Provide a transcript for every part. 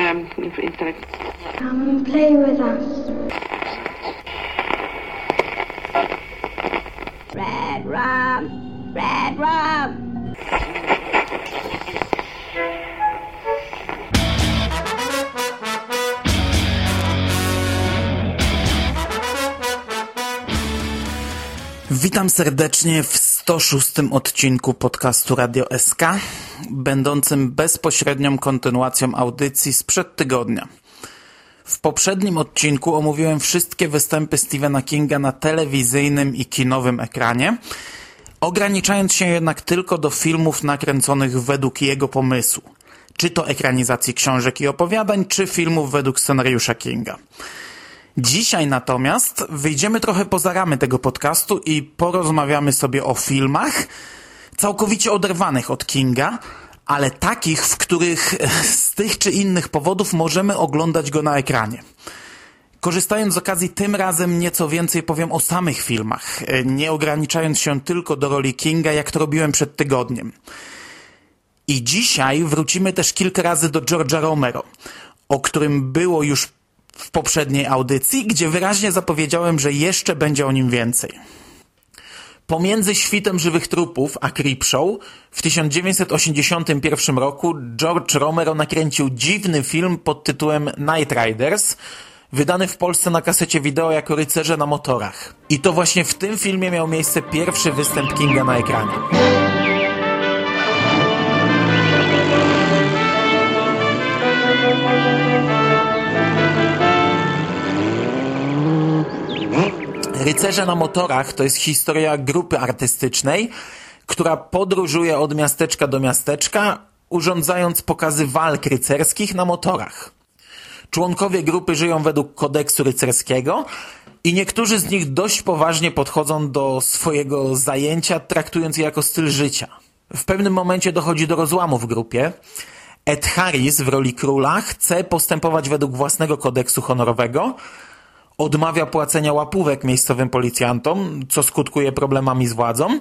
um, intellectual. Come and play with us. Red rum, red rum. Witam serdecznie w 106 odcinku podcastu Radio SK, będącym bezpośrednią kontynuacją audycji sprzed tygodnia. W poprzednim odcinku omówiłem wszystkie występy Stephena Kinga na telewizyjnym i kinowym ekranie, ograniczając się jednak tylko do filmów nakręconych według jego pomysłu, czy to ekranizacji książek i opowiadań, czy filmów według scenariusza Kinga. Dzisiaj natomiast wyjdziemy trochę poza ramy tego podcastu i porozmawiamy sobie o filmach całkowicie oderwanych od Kinga, ale takich, w których z tych czy innych powodów możemy oglądać go na ekranie. Korzystając z okazji, tym razem nieco więcej powiem o samych filmach, nie ograniczając się tylko do roli Kinga, jak to robiłem przed tygodniem. I dzisiaj wrócimy też kilka razy do George'a Romero, o którym było już w poprzedniej audycji, gdzie wyraźnie zapowiedziałem, że jeszcze będzie o nim więcej. Pomiędzy Świtem Żywych Trupów a Creepshow w 1981 roku George Romero nakręcił dziwny film pod tytułem Night Riders, wydany w Polsce na kasecie wideo jako Rycerze na motorach. I to właśnie w tym filmie miał miejsce pierwszy występ Kinga na ekranie. Rycerze na motorach to jest historia grupy artystycznej, która podróżuje od miasteczka do miasteczka, urządzając pokazy walk rycerskich na motorach. Członkowie grupy żyją według kodeksu rycerskiego i niektórzy z nich dość poważnie podchodzą do swojego zajęcia, traktując je jako styl życia. W pewnym momencie dochodzi do rozłamu w grupie. Ed Harris w roli króla chce postępować według własnego kodeksu honorowego, odmawia płacenia łapówek miejscowym policjantom, co skutkuje problemami z władzą.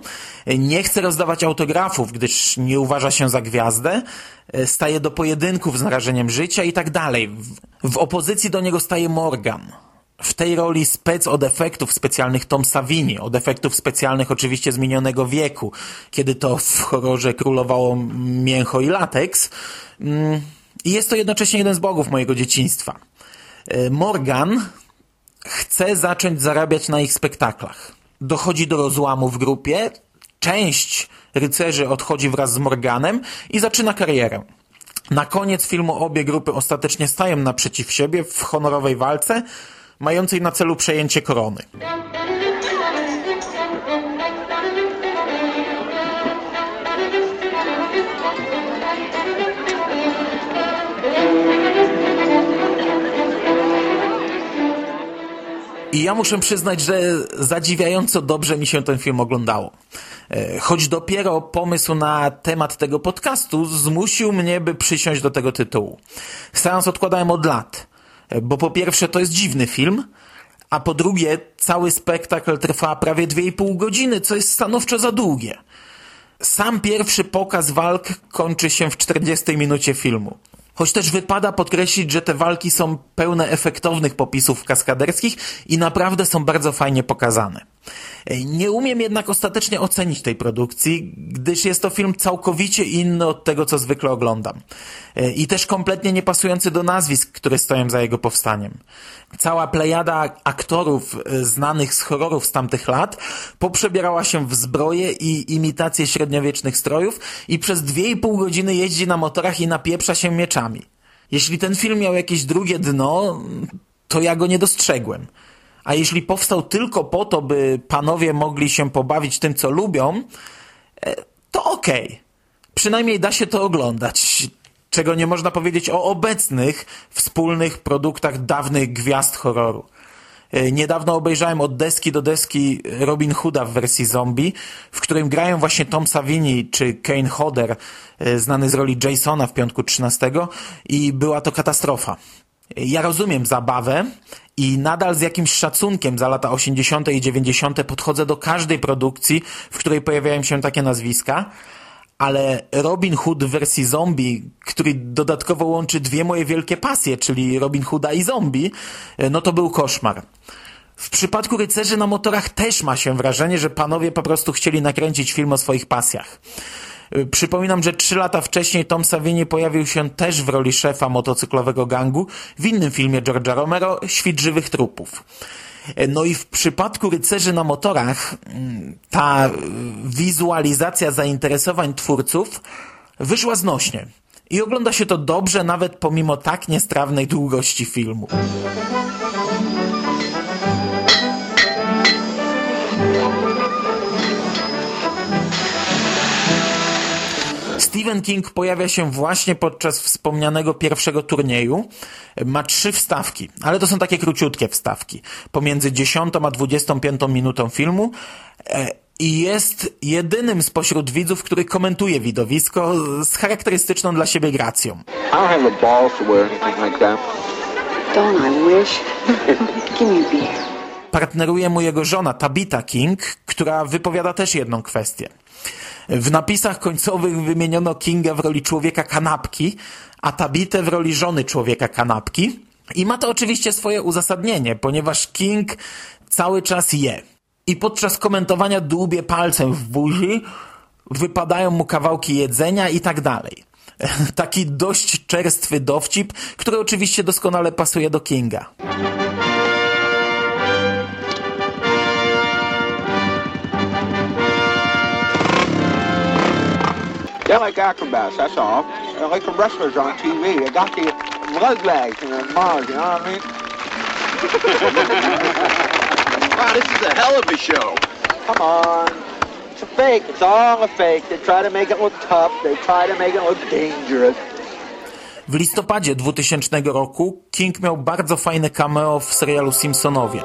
Nie chce rozdawać autografów, gdyż nie uważa się za gwiazdę. Staje do pojedynków z narażeniem życia i tak dalej. W opozycji do niego staje Morgan. W tej roli spec od efektów specjalnych Tom Savini, od efektów specjalnych oczywiście z minionego wieku, kiedy to w horrorze królowało mięcho i lateks. I jest to jednocześnie jeden z bogów mojego dzieciństwa. Morgan chce zacząć zarabiać na ich spektaklach. Dochodzi do rozłamu w grupie, część rycerzy odchodzi wraz z Morganem i zaczyna karierę. Na koniec filmu obie grupy ostatecznie stają naprzeciw siebie w honorowej walce, mającej na celu przejęcie korony. I ja muszę przyznać, że zadziwiająco dobrze mi się ten film oglądało. Choć dopiero pomysł na temat tego podcastu zmusił mnie, by przysiąść do tego tytułu. Seans odkładałem od lat, bo po pierwsze to jest dziwny film, a po drugie cały spektakl trwa prawie 2,5 godziny, co jest stanowczo za długie. Sam pierwszy pokaz walk kończy się w 40 minucie filmu. Choć też wypada podkreślić, że te walki są pełne efektownych popisów kaskaderskich i naprawdę są bardzo fajnie pokazane. Nie umiem jednak ostatecznie ocenić tej produkcji, gdyż jest to film całkowicie inny od tego, co zwykle oglądam. I też kompletnie nie pasujący do nazwisk, które stoją za jego powstaniem. Cała plejada aktorów znanych z horrorów z tamtych lat poprzebierała się w zbroje i imitacje średniowiecznych strojów i przez 2,5 godziny jeździ na motorach i napieprza się mieczami. Jeśli ten film miał jakieś drugie dno, to ja go nie dostrzegłem. A jeśli powstał tylko po to, by panowie mogli się pobawić tym, co lubią, to okej. Okay. Przynajmniej da się to oglądać. Czego nie można powiedzieć o obecnych, wspólnych produktach dawnych gwiazd horroru. Niedawno obejrzałem od deski do deski Robin Hooda w wersji zombie, w którym grają właśnie Tom Savini czy Kane Hodder, znany z roli Jasona w Piątku 13 i była to katastrofa. Ja rozumiem zabawę i nadal z jakimś szacunkiem za lata 80. i 90. podchodzę do każdej produkcji, w której pojawiają się takie nazwiska, ale Robin Hood wersji zombie, który dodatkowo łączy dwie moje wielkie pasje, czyli Robin Hooda i zombie, no to był koszmar. W przypadku rycerzy na motorach też ma się wrażenie, że panowie po prostu chcieli nakręcić film o swoich pasjach. Przypominam, że trzy lata wcześniej Tom Savini pojawił się też w roli szefa motocyklowego gangu w innym filmie George'a Romero, Świt żywych trupów. No i w przypadku rycerzy na motorach mm, ta wizualizacja zainteresowań twórców wyszła znośnie. I ogląda się to dobrze, nawet pomimo tak niestrawnej długości filmu. Stephen King pojawia się właśnie podczas wspomnianego pierwszego turnieju. Ma trzy wstawki, ale to są takie króciutkie wstawki. Pomiędzy 10 a 25 minutą filmu e, i jest jedynym spośród widzów, który komentuje widowisko z charakterystyczną dla siebie gracją. Partneruje mu jego żona Tabitha King, która wypowiada też jedną kwestię. W napisach końcowych wymieniono Kinga w roli człowieka kanapki, a Tabitę w roli żony człowieka kanapki. I ma to oczywiście swoje uzasadnienie, ponieważ King cały czas je. I podczas komentowania dłubie palcem w buzi, wypadają mu kawałki jedzenia i tak dalej. Taki dość czerstwy dowcip, który oczywiście doskonale pasuje do Kinga. They like acrobats, that's all. They're like the wrestlers on TV. They got the leg legs and the Mars, you know what I mean? wow, this is a hell of a show. Come on. It's a fake. It's all a fake. They try to make it look tough. They try to make it look dangerous. W listopadzie 2000 roku King miał bardzo fajne cameo w serialu Simpsonowie.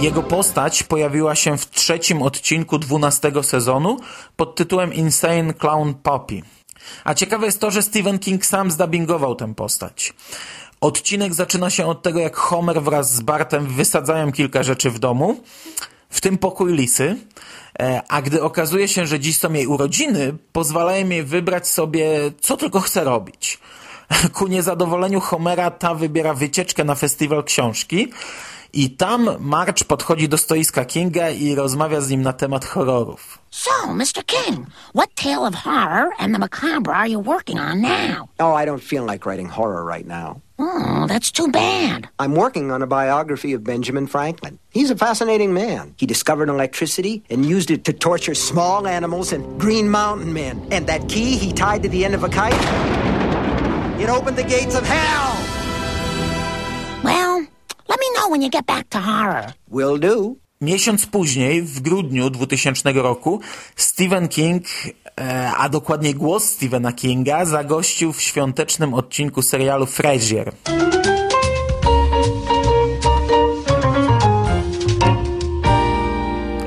Jego postać pojawiła się w trzecim odcinku dwunastego sezonu pod tytułem Insane Clown Puppy. A ciekawe jest to, że Stephen King sam zdubbingował tę postać. Odcinek zaczyna się od tego, jak Homer wraz z Bartem wysadzają kilka rzeczy w domu, w tym pokój Lisy, e, a gdy okazuje się, że dziś są jej urodziny, pozwalają jej wybrać sobie, co tylko chce robić. Ku niezadowoleniu Homera ta wybiera wycieczkę na festiwal książki, i tam March podchodzi do stoiska Kinga i rozmawia z nim na temat horrorów. So, Mr. King, what tale of horror and the macabre are you working on now? Oh, I don't feel like writing horror right now. Oh, that's too bad. I'm working on a biography of Benjamin Franklin. He's a fascinating man. He discovered electricity and used it to torture small animals and Green Mountain men. And that key he tied to the end of a kite, it opened the gates of hell! When you get back to horror. Will do. Miesiąc później, w grudniu 2000 roku, Stephen King, e, a dokładnie głos Stephena Kinga, zagościł w świątecznym odcinku serialu Frasier.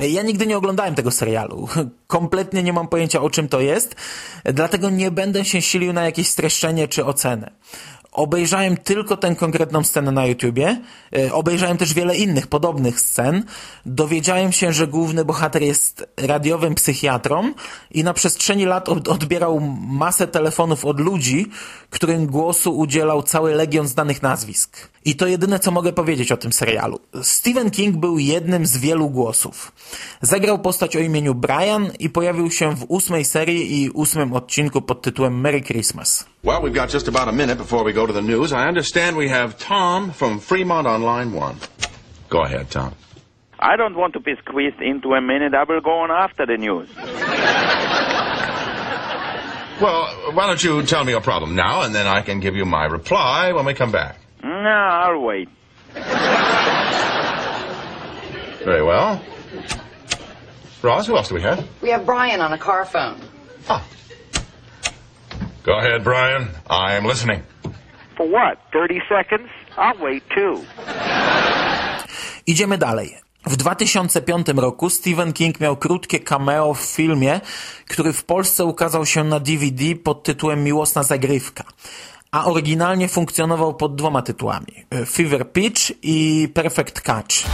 Ja nigdy nie oglądałem tego serialu. Kompletnie nie mam pojęcia o czym to jest, dlatego nie będę się silił na jakieś streszczenie czy ocenę obejrzałem tylko tę konkretną scenę na YouTubie, e, obejrzałem też wiele innych podobnych scen, dowiedziałem się, że główny bohater jest radiowym psychiatrą i na przestrzeni lat odbierał masę telefonów od ludzi, którym głosu udzielał cały legion znanych nazwisk. I to jedyne, co mogę powiedzieć o tym serialu. Stephen King był jednym z wielu głosów. Zagrał postać o imieniu Brian i pojawił się w ósmej serii i ósmym odcinku pod tytułem Merry Christmas. Well, we've got just about a minute before we go to the news. I understand we have Tom from Fremont on line one. Go ahead, Tom. I don't want to be squeezed into a minute. I will go on after the news. Well, why don't you tell me your problem now, and then I can give you my reply when we come back. No, I'll wait. Very well. Ross, who else do we have? We have Brian on a car phone. Ah. Go ahead, Brian. I am listening. For what? 30 seconds? I'll wait too. Idziemy dalej. W 2005 roku Stephen King miał krótkie cameo w filmie, który w Polsce ukazał się na DVD pod tytułem Miłosna Zagrywka a oryginalnie funkcjonował pod dwoma tytułami Fever Pitch i Perfect Catch.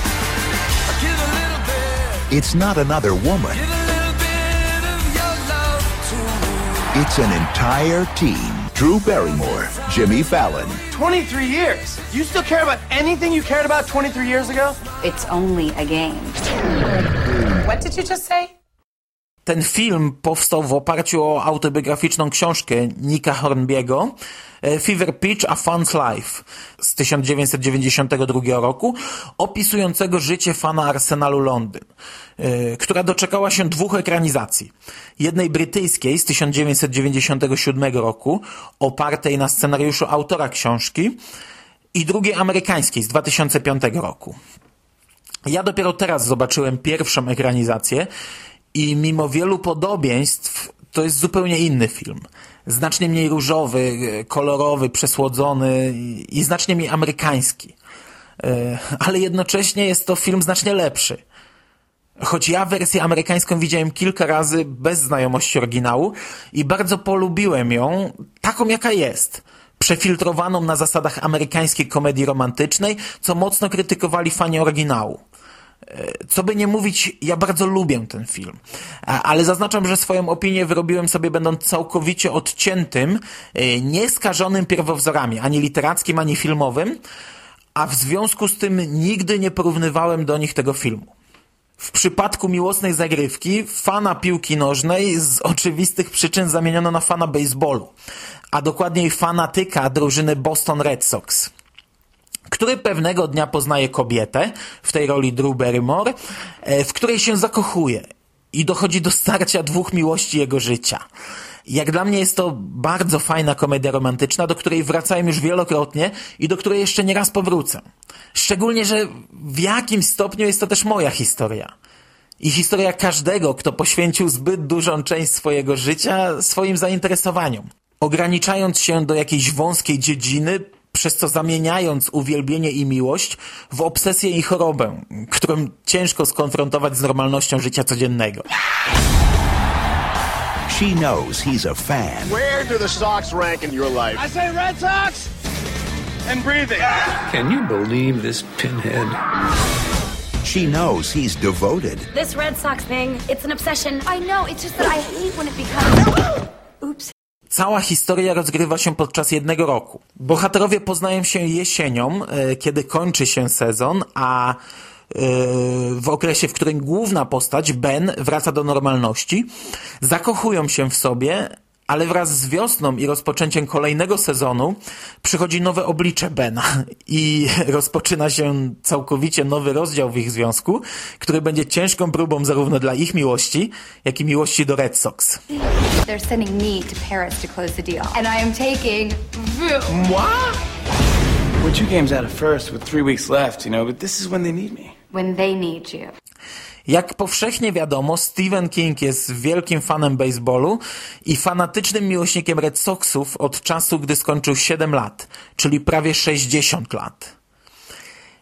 It's not another woman. It's an entire team. Drew Barrymore, Jimmy Fallon, 23 years. You still care about anything you cared about 23 years ago? It's only a game. What did you just say? Ten film powstał w oparciu o autobiograficzną książkę Nika Hornbiego e, Fever Pitch A Fun's Life z 1992 roku, opisującego życie fana Arsenalu Londyn, e, która doczekała się dwóch ekranizacji. Jednej brytyjskiej z 1997 roku, opartej na scenariuszu autora książki, i drugiej amerykańskiej z 2005 roku. Ja dopiero teraz zobaczyłem pierwszą ekranizację i mimo wielu podobieństw to jest zupełnie inny film. Znacznie mniej różowy, kolorowy, przesłodzony i znacznie mniej amerykański. E, ale jednocześnie jest to film znacznie lepszy. Choć ja wersję amerykańską widziałem kilka razy bez znajomości oryginału i bardzo polubiłem ją taką jaka jest. Przefiltrowaną na zasadach amerykańskiej komedii romantycznej, co mocno krytykowali fani oryginału. Co by nie mówić, ja bardzo lubię ten film, ale zaznaczam, że swoją opinię wyrobiłem sobie będąc całkowicie odciętym, e, nieskażonym pierwowzorami, ani literackim, ani filmowym, a w związku z tym nigdy nie porównywałem do nich tego filmu. W przypadku miłosnej zagrywki fana piłki nożnej z oczywistych przyczyn zamieniono na fana baseballu, a dokładniej fanatyka drużyny Boston Red Sox który pewnego dnia poznaje kobietę, w tej roli Drew Barrymore, e, w której się zakochuje i dochodzi do starcia dwóch miłości jego życia. Jak dla mnie jest to bardzo fajna komedia romantyczna, do której wracałem już wielokrotnie i do której jeszcze nie raz powrócę. Szczególnie, że w jakimś stopniu jest to też moja historia. I historia każdego, kto poświęcił zbyt dużą część swojego życia swoim zainteresowaniom. Ograniczając się do jakiejś wąskiej dziedziny, przez co zamieniając uwielbienie i miłość w obsesję i chorobę, którą ciężko skonfrontować z normalnością życia codziennego. She knows he's a fan. Where do the Sox rank in your life? I say Red Sox and breathing. Can you believe this pinhead? She knows he's devoted. This Red Sox thing, it's an obsession. I know, it's just that I hate when it becomes... Cała historia rozgrywa się podczas jednego roku. Bohaterowie poznają się jesienią, e, kiedy kończy się sezon, a e, w okresie, w którym główna postać, Ben, wraca do normalności, zakochują się w sobie, ale wraz z wiosną i rozpoczęciem kolejnego sezonu przychodzi nowe oblicze Bena i rozpoczyna się całkowicie nowy rozdział w ich związku, który będzie ciężką próbą zarówno dla ich miłości, jak i miłości do Red Sox. They're sending me to Paris to close the deal. And I am taking What? We're two games out of first with three weeks left, you know, but this is when they need me. When they need you. Jak powszechnie wiadomo, Stephen King jest wielkim fanem baseballu i fanatycznym miłośnikiem Red Soxów od czasu, gdy skończył 7 lat, czyli prawie 60 lat.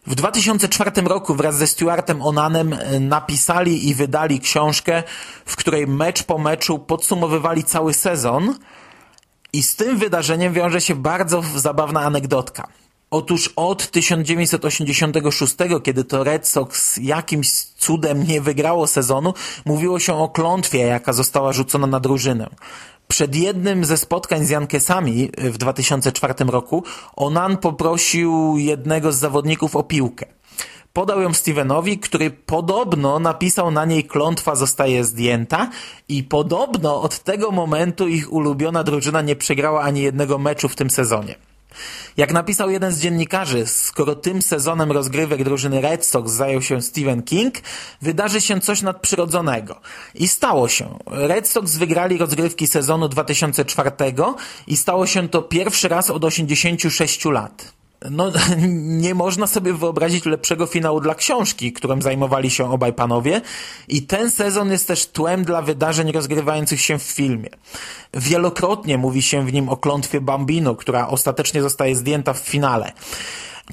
W 2004 roku wraz ze Stuartem Onanem napisali i wydali książkę, w której mecz po meczu podsumowywali cały sezon i z tym wydarzeniem wiąże się bardzo zabawna anegdotka. Otóż od 1986, kiedy to Red Sox jakimś cudem nie wygrało sezonu, mówiło się o klątwie, jaka została rzucona na drużynę. Przed jednym ze spotkań z Jankesami w 2004 roku Onan poprosił jednego z zawodników o piłkę. Podał ją Stevenowi, który podobno napisał na niej klątwa zostaje zdjęta i podobno od tego momentu ich ulubiona drużyna nie przegrała ani jednego meczu w tym sezonie. Jak napisał jeden z dziennikarzy, skoro tym sezonem rozgrywek drużyny Red Sox zajął się Stephen King, wydarzy się coś nadprzyrodzonego. I stało się. Red Sox wygrali rozgrywki sezonu 2004 i stało się to pierwszy raz od 86 lat no, nie można sobie wyobrazić lepszego finału dla książki, którą zajmowali się obaj panowie i ten sezon jest też tłem dla wydarzeń rozgrywających się w filmie. Wielokrotnie mówi się w nim o klątwie Bambino, która ostatecznie zostaje zdjęta w finale.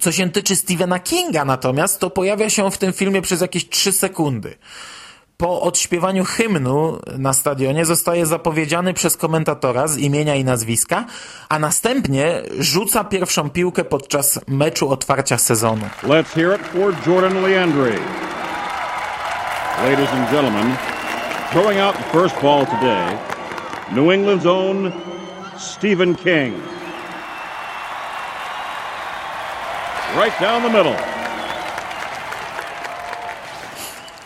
Co się tyczy Stephena Kinga natomiast, to pojawia się w tym filmie przez jakieś 3 sekundy po odśpiewaniu hymnu na stadionie zostaje zapowiedziany przez komentatora z imienia i nazwiska, a następnie rzuca pierwszą piłkę podczas meczu otwarcia sezonu. Let's hear it for Jordan Leandry. ladies and gentlemen, throwing out the first ball today, New England's own Stephen King. Right down the middle.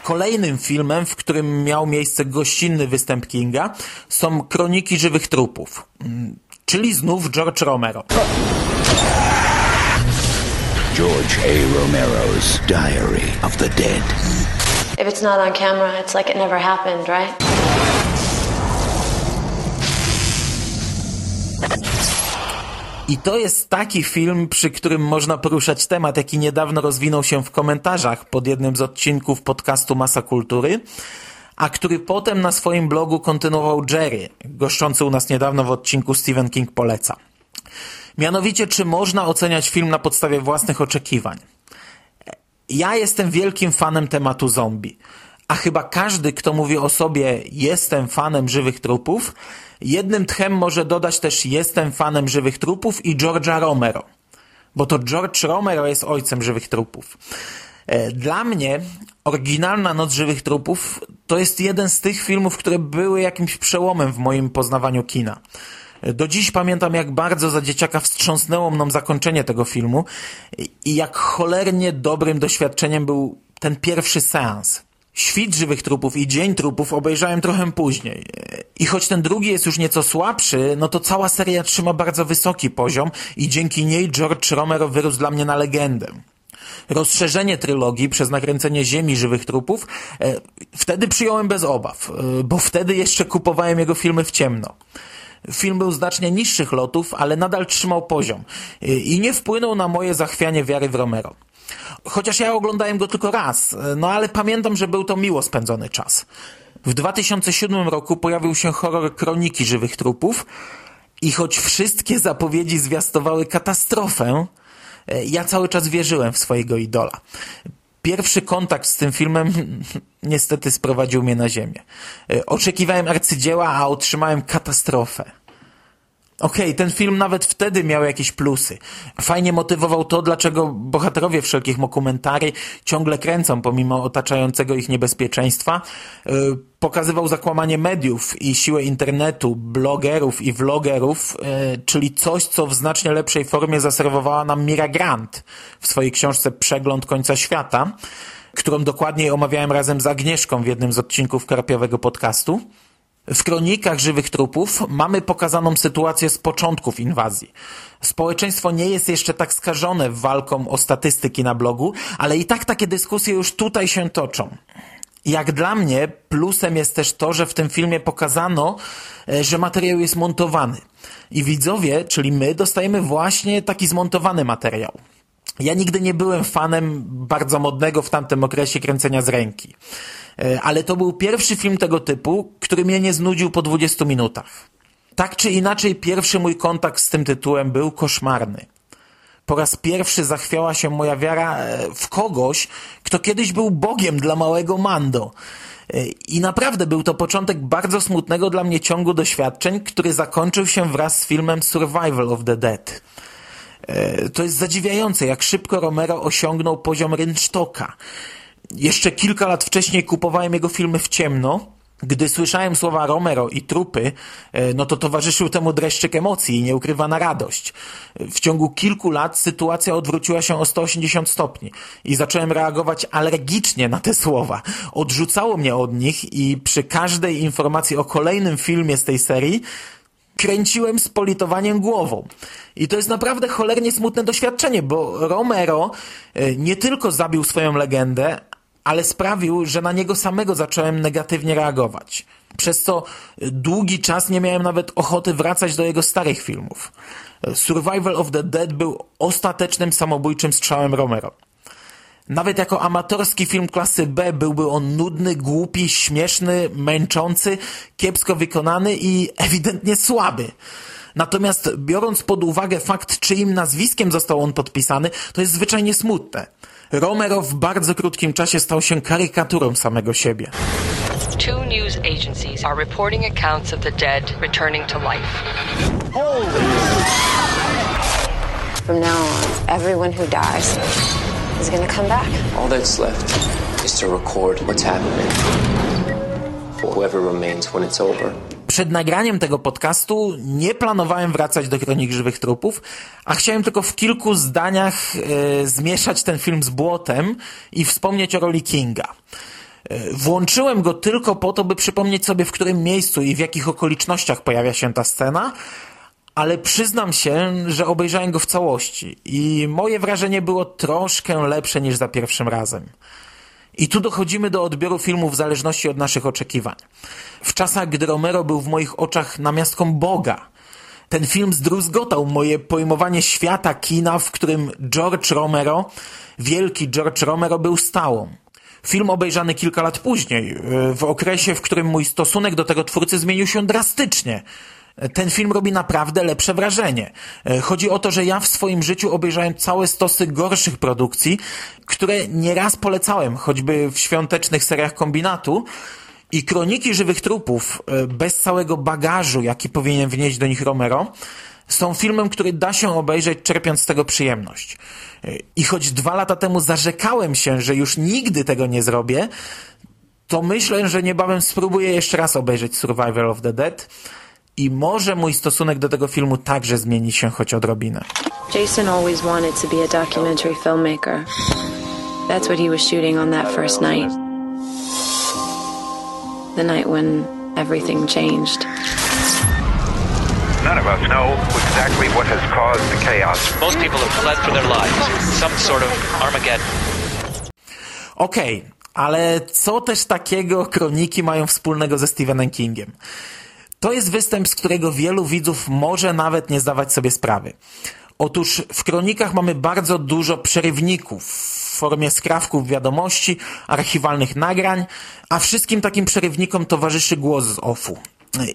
Kolejnym filmem, w którym miał miejsce gościnny występ Kinga, są Kroniki Żywych Trupów, mm, czyli znów George Romero. George A. Romero's Diary of the Dead. If it's not on camera, it's like it never happened, right? I to jest taki film, przy którym można poruszać temat, jaki niedawno rozwinął się w komentarzach pod jednym z odcinków podcastu Masa Kultury, a który potem na swoim blogu kontynuował Jerry, goszczący u nas niedawno w odcinku Stephen King poleca. Mianowicie, czy można oceniać film na podstawie własnych oczekiwań? Ja jestem wielkim fanem tematu zombie, a chyba każdy, kto mówi o sobie jestem fanem żywych trupów, jednym tchem może dodać też jestem fanem żywych trupów i George'a Romero. Bo to George Romero jest ojcem żywych trupów. E, dla mnie oryginalna Noc Żywych Trupów to jest jeden z tych filmów, które były jakimś przełomem w moim poznawaniu kina. Do dziś pamiętam, jak bardzo za dzieciaka wstrząsnęło mną zakończenie tego filmu i jak cholernie dobrym doświadczeniem był ten pierwszy seans. Świt żywych trupów i Dzień trupów obejrzałem trochę później. I choć ten drugi jest już nieco słabszy, no to cała seria trzyma bardzo wysoki poziom i dzięki niej George Romero wyrósł dla mnie na legendę. Rozszerzenie trylogii przez nakręcenie Ziemi żywych trupów e, wtedy przyjąłem bez obaw, e, bo wtedy jeszcze kupowałem jego filmy w ciemno. Film był znacznie niższych lotów, ale nadal trzymał poziom e, i nie wpłynął na moje zachwianie wiary w Romero. Chociaż ja oglądałem go tylko raz, no ale pamiętam, że był to miło spędzony czas. W 2007 roku pojawił się horror Kroniki Żywych Trupów i choć wszystkie zapowiedzi zwiastowały katastrofę, ja cały czas wierzyłem w swojego idola. Pierwszy kontakt z tym filmem niestety sprowadził mnie na ziemię. Oczekiwałem arcydzieła, a otrzymałem katastrofę. Okej, okay, ten film nawet wtedy miał jakieś plusy. Fajnie motywował to, dlaczego bohaterowie wszelkich mokumentary ciągle kręcą pomimo otaczającego ich niebezpieczeństwa. Yy, pokazywał zakłamanie mediów i siłę internetu, blogerów i vlogerów, yy, czyli coś, co w znacznie lepszej formie zaserwowała nam Mira Grant w swojej książce Przegląd końca świata, którą dokładniej omawiałem razem z Agnieszką w jednym z odcinków Karpiowego podcastu. W kronikach żywych trupów mamy pokazaną sytuację z początków inwazji. Społeczeństwo nie jest jeszcze tak skażone walką o statystyki na blogu, ale i tak takie dyskusje już tutaj się toczą. Jak dla mnie plusem jest też to, że w tym filmie pokazano, e, że materiał jest montowany. I widzowie, czyli my, dostajemy właśnie taki zmontowany materiał. Ja nigdy nie byłem fanem bardzo modnego w tamtym okresie kręcenia z ręki. E, ale to był pierwszy film tego typu, który mnie nie znudził po 20 minutach. Tak czy inaczej, pierwszy mój kontakt z tym tytułem był koszmarny. Po raz pierwszy zachwiała się moja wiara e, w kogoś, kto kiedyś był Bogiem dla małego Mando. E, I naprawdę był to początek bardzo smutnego dla mnie ciągu doświadczeń, który zakończył się wraz z filmem Survival of the Dead. To jest zadziwiające, jak szybko Romero osiągnął poziom rynsztoka. Jeszcze kilka lat wcześniej kupowałem jego filmy w ciemno. Gdy słyszałem słowa Romero i trupy, e, no to towarzyszył temu dreszczyk emocji i nieukrywana radość. W ciągu kilku lat sytuacja odwróciła się o 180 stopni i zacząłem reagować alergicznie na te słowa. Odrzucało mnie od nich i przy każdej informacji o kolejnym filmie z tej serii kręciłem z politowaniem głową. I to jest naprawdę cholernie smutne doświadczenie, bo Romero e, nie tylko zabił swoją legendę, ale sprawił, że na niego samego zacząłem negatywnie reagować. Przez co długi czas nie miałem nawet ochoty wracać do jego starych filmów. Survival of the Dead był ostatecznym samobójczym strzałem Romero. Nawet jako amatorski film klasy B byłby on nudny, głupi, śmieszny, męczący, kiepsko wykonany i ewidentnie słaby. Natomiast biorąc pod uwagę fakt, czyim nazwiskiem został on podpisany, to jest zwyczajnie smutne. Romero w bardzo krótkim czasie stał się karykaturą samego siebie. Two news agencies are reporting accounts of the dead returning to life. From now on, everyone who dies is gonna come back. All that's left is to record what's happening. Whoever remains when it's over. Przed nagraniem tego podcastu nie planowałem wracać do Kronik Żywych Trupów, a chciałem tylko w kilku zdaniach e, zmieszać ten film z błotem i wspomnieć o roli Kinga. E, włączyłem go tylko po to, by przypomnieć sobie, w którym miejscu i w jakich okolicznościach pojawia się ta scena, ale przyznam się, że obejrzałem go w całości i moje wrażenie było troszkę lepsze niż za pierwszym razem. I tu dochodzimy do odbioru filmu w zależności od naszych oczekiwań. W czasach, gdy Romero był w moich oczach namiastką Boga, ten film zdruzgotał moje pojmowanie świata kina, w którym George Romero, wielki George Romero był stałą. Film obejrzany kilka lat później, w okresie, w którym mój stosunek do tego twórcy zmienił się drastycznie – ten film robi naprawdę lepsze wrażenie. E, chodzi o to, że ja w swoim życiu obejrzałem całe stosy gorszych produkcji, które nieraz polecałem, choćby w świątecznych seriach kombinatu. I Kroniki Żywych Trupów, e, bez całego bagażu, jaki powinien wnieść do nich Romero, są filmem, który da się obejrzeć, czerpiąc z tego przyjemność. E, I choć dwa lata temu zarzekałem się, że już nigdy tego nie zrobię, to myślę, że niebawem spróbuję jeszcze raz obejrzeć Survival of the Dead i może mój stosunek do tego filmu także zmieni się choć odrobinę. Jason always wanted to be a documentary filmmaker. That's what he was shooting on that first night. The night when everything changed. None of us know exactly what has caused the chaos. Most people have fled for their lives. Some sort of Armageddon. Okej, okay, ale co też takiego kroniki mają wspólnego ze Stephenem Kingiem? To jest występ, z którego wielu widzów może nawet nie zdawać sobie sprawy. Otóż w kronikach mamy bardzo dużo przerywników w formie skrawków wiadomości, archiwalnych nagrań, a wszystkim takim przerywnikom towarzyszy głos z OFU.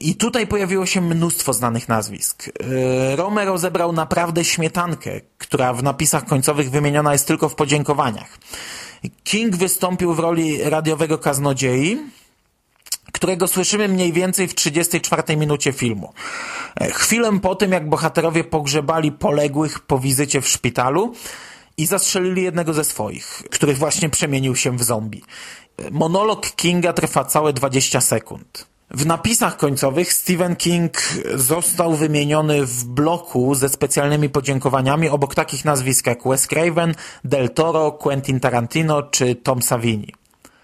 I tutaj pojawiło się mnóstwo znanych nazwisk. Yy, Romero zebrał naprawdę śmietankę, która w napisach końcowych wymieniona jest tylko w podziękowaniach. King wystąpił w roli radiowego kaznodziei, którego słyszymy mniej więcej w 34 minucie filmu. E, chwilę po tym, jak bohaterowie pogrzebali poległych po wizycie w szpitalu i zastrzelili jednego ze swoich, który właśnie przemienił się w zombie. E, monolog Kinga trwa całe 20 sekund. W napisach końcowych Stephen King został wymieniony w bloku ze specjalnymi podziękowaniami obok takich nazwisk jak Wes Craven, Del Toro, Quentin Tarantino czy Tom Savini.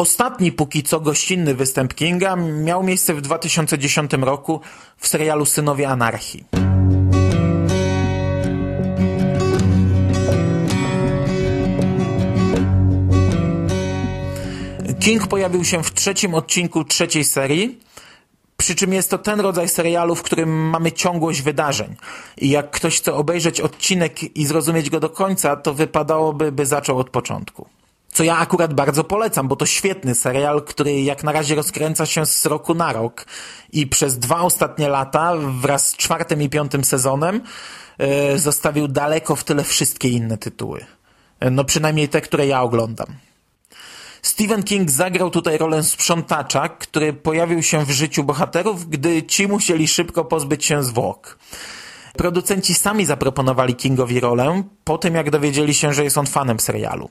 Ostatni póki co gościnny występ Kinga miał miejsce w 2010 roku w serialu Synowie Anarchii. King pojawił się w trzecim odcinku trzeciej serii, przy czym jest to ten rodzaj serialu, w którym mamy ciągłość wydarzeń. I jak ktoś chce obejrzeć odcinek i zrozumieć go do końca, to wypadałoby, by zaczął od początku. Co ja akurat bardzo polecam, bo to świetny serial, który jak na razie rozkręca się z roku na rok i przez dwa ostatnie lata wraz z czwartym i piątym sezonem yy, zostawił daleko w tyle wszystkie inne tytuły. No przynajmniej te, które ja oglądam. Stephen King zagrał tutaj rolę sprzątacza, który pojawił się w życiu bohaterów, gdy ci musieli szybko pozbyć się zwłok. Producenci sami zaproponowali Kingowi rolę po tym, jak dowiedzieli się, że jest on fanem serialu.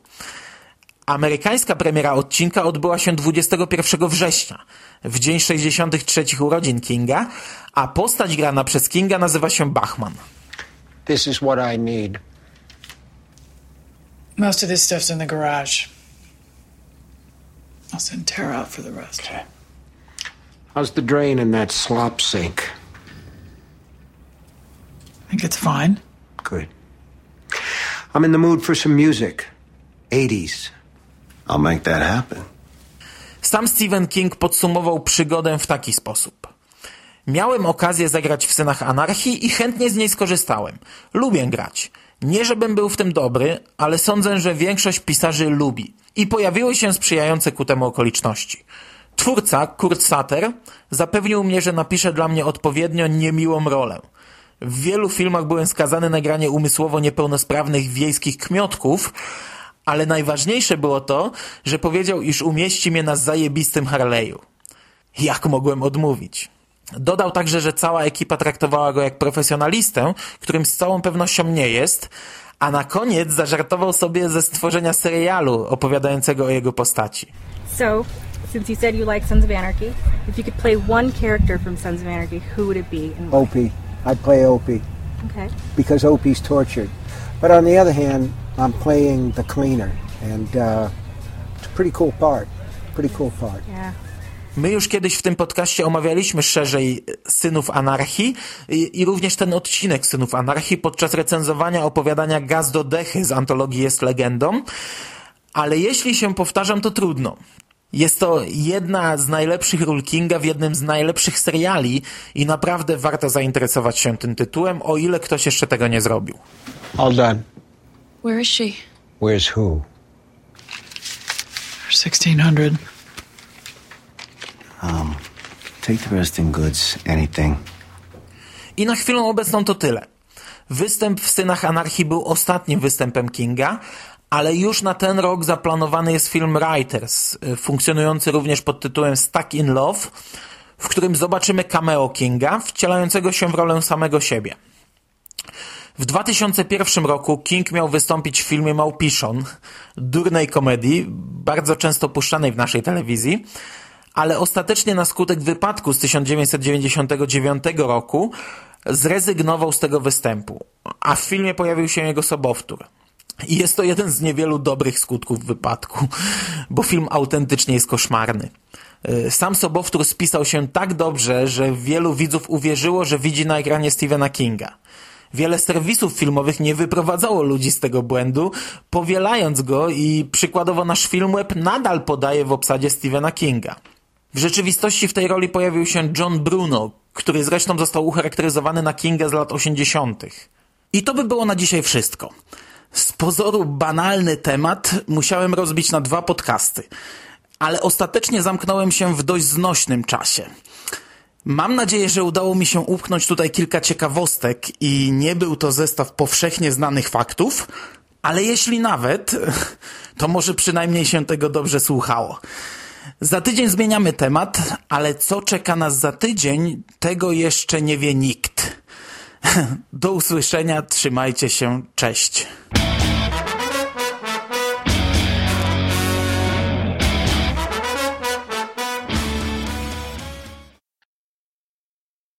Amerykańska premiera odcinka odbyła się 21 września, w dzień 63 urodzin Kinga, a postać grana przez Kinga nazywa się Bachman. This is what I need. Most of this stuff's in the garage. I'll send Tara out for the rest. Okay. How's the drain in that slop sink? I think it's fine. Good. I'm in the mood for some music. 80s. I'll make that happen. Sam Stephen King podsumował przygodę w taki sposób. Miałem okazję zagrać w Synach Anarchii i chętnie z niej skorzystałem. Lubię grać. Nie żebym był w tym dobry, ale sądzę, że większość pisarzy lubi. I pojawiły się sprzyjające ku temu okoliczności. Twórca, Kurt Sutter, zapewnił mnie, że napisze dla mnie odpowiednio niemiłą rolę. W wielu filmach byłem skazany na granie umysłowo niepełnosprawnych wiejskich kmiotków, ale najważniejsze było to, że powiedział, iż umieści mnie na zajebistym Harley'u. Jak mogłem odmówić? Dodał także, że cała ekipa traktowała go jak profesjonalistę, którym z całą pewnością nie jest, a na koniec zażartował sobie ze stworzenia serialu opowiadającego o jego postaci. So, since you said you like Sons of Anarchy, if you could play one character from Sons of Anarchy, who would it be? Opie. I'd play Opie Okay. because Opie's tortured. But on the other hand, I'm playing the cleaner, and uh, it's a pretty cool part. Pretty cool part. Yeah. My już kiedyś w tym podcaście omawialiśmy szerzej Synów Anarchii i, i również ten odcinek Synów Anarchii podczas recenzowania opowiadania Gaz do Dechy z antologii Jest Legendą, ale jeśli się powtarzam, to trudno. Jest to jedna z najlepszych ról Kinga w jednym z najlepszych seriali i naprawdę warto zainteresować się tym tytułem, o ile ktoś jeszcze tego nie zrobił. All done. Where is she? Where's who? 1600. Um, take the rest in goods. Anything. I na chwilę obecną to tyle. Występ w Synach Anarchii był ostatnim występem Kinga, ale już na ten rok zaplanowany jest film Writers, y, funkcjonujący również pod tytułem Stuck in Love, w którym zobaczymy cameo Kinga, wcielającego się w rolę samego siebie. W 2001 roku King miał wystąpić w filmie Małpiszon, durnej komedii, bardzo często puszczanej w naszej telewizji, ale ostatecznie na skutek wypadku z 1999 roku zrezygnował z tego występu, a w filmie pojawił się jego sobowtór. I jest to jeden z niewielu dobrych skutków wypadku, bo film autentycznie jest koszmarny. Y, Sam sobowtór spisał się tak dobrze, że wielu widzów uwierzyło, że widzi na ekranie Stephena Kinga. Wiele serwisów filmowych nie wyprowadzało ludzi z tego błędu, powielając go i przykładowo nasz Filmweb nadal podaje w obsadzie Stephena Kinga. W rzeczywistości w tej roli pojawił się John Bruno, który zresztą został ucharakteryzowany na Kinga z lat 80. I to by było na dzisiaj wszystko. Z pozoru banalny temat musiałem rozbić na dwa podcasty, ale ostatecznie zamknąłem się w dość znośnym czasie. Mam nadzieję, że udało mi się upchnąć tutaj kilka ciekawostek i nie był to zestaw powszechnie znanych faktów, ale jeśli nawet, to może przynajmniej się tego dobrze słuchało. Za tydzień zmieniamy temat, ale co czeka nas za tydzień, tego jeszcze nie wie nikt. Do usłyszenia, trzymajcie się, cześć.